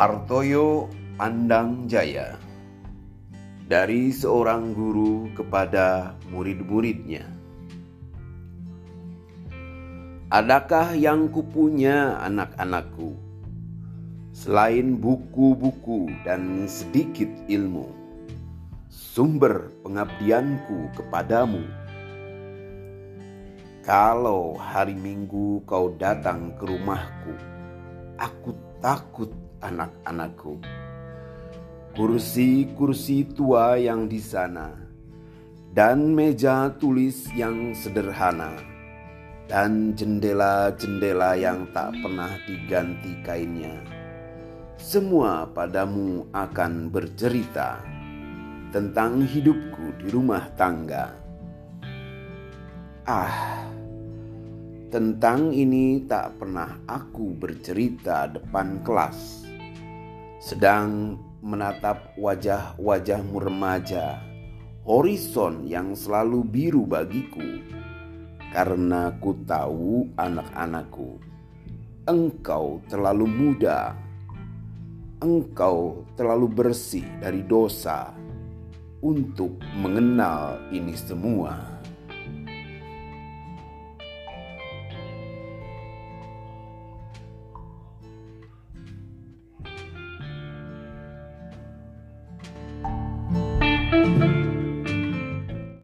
Hartoyo Pandang Jaya dari seorang guru kepada murid-muridnya. Adakah yang kupunya anak-anakku selain buku-buku dan sedikit ilmu, sumber pengabdianku kepadamu? Kalau hari Minggu kau datang ke rumahku, aku takut anak-anakku. Kursi-kursi tua yang di sana, dan meja tulis yang sederhana, dan jendela-jendela yang tak pernah diganti kainnya. Semua padamu akan bercerita tentang hidupku di rumah tangga. Ah, tentang ini tak pernah aku bercerita depan kelas sedang menatap wajah-wajahmu remaja, horizon yang selalu biru bagiku, karena ku tahu anak-anakku, engkau terlalu muda, engkau terlalu bersih dari dosa untuk mengenal ini semua.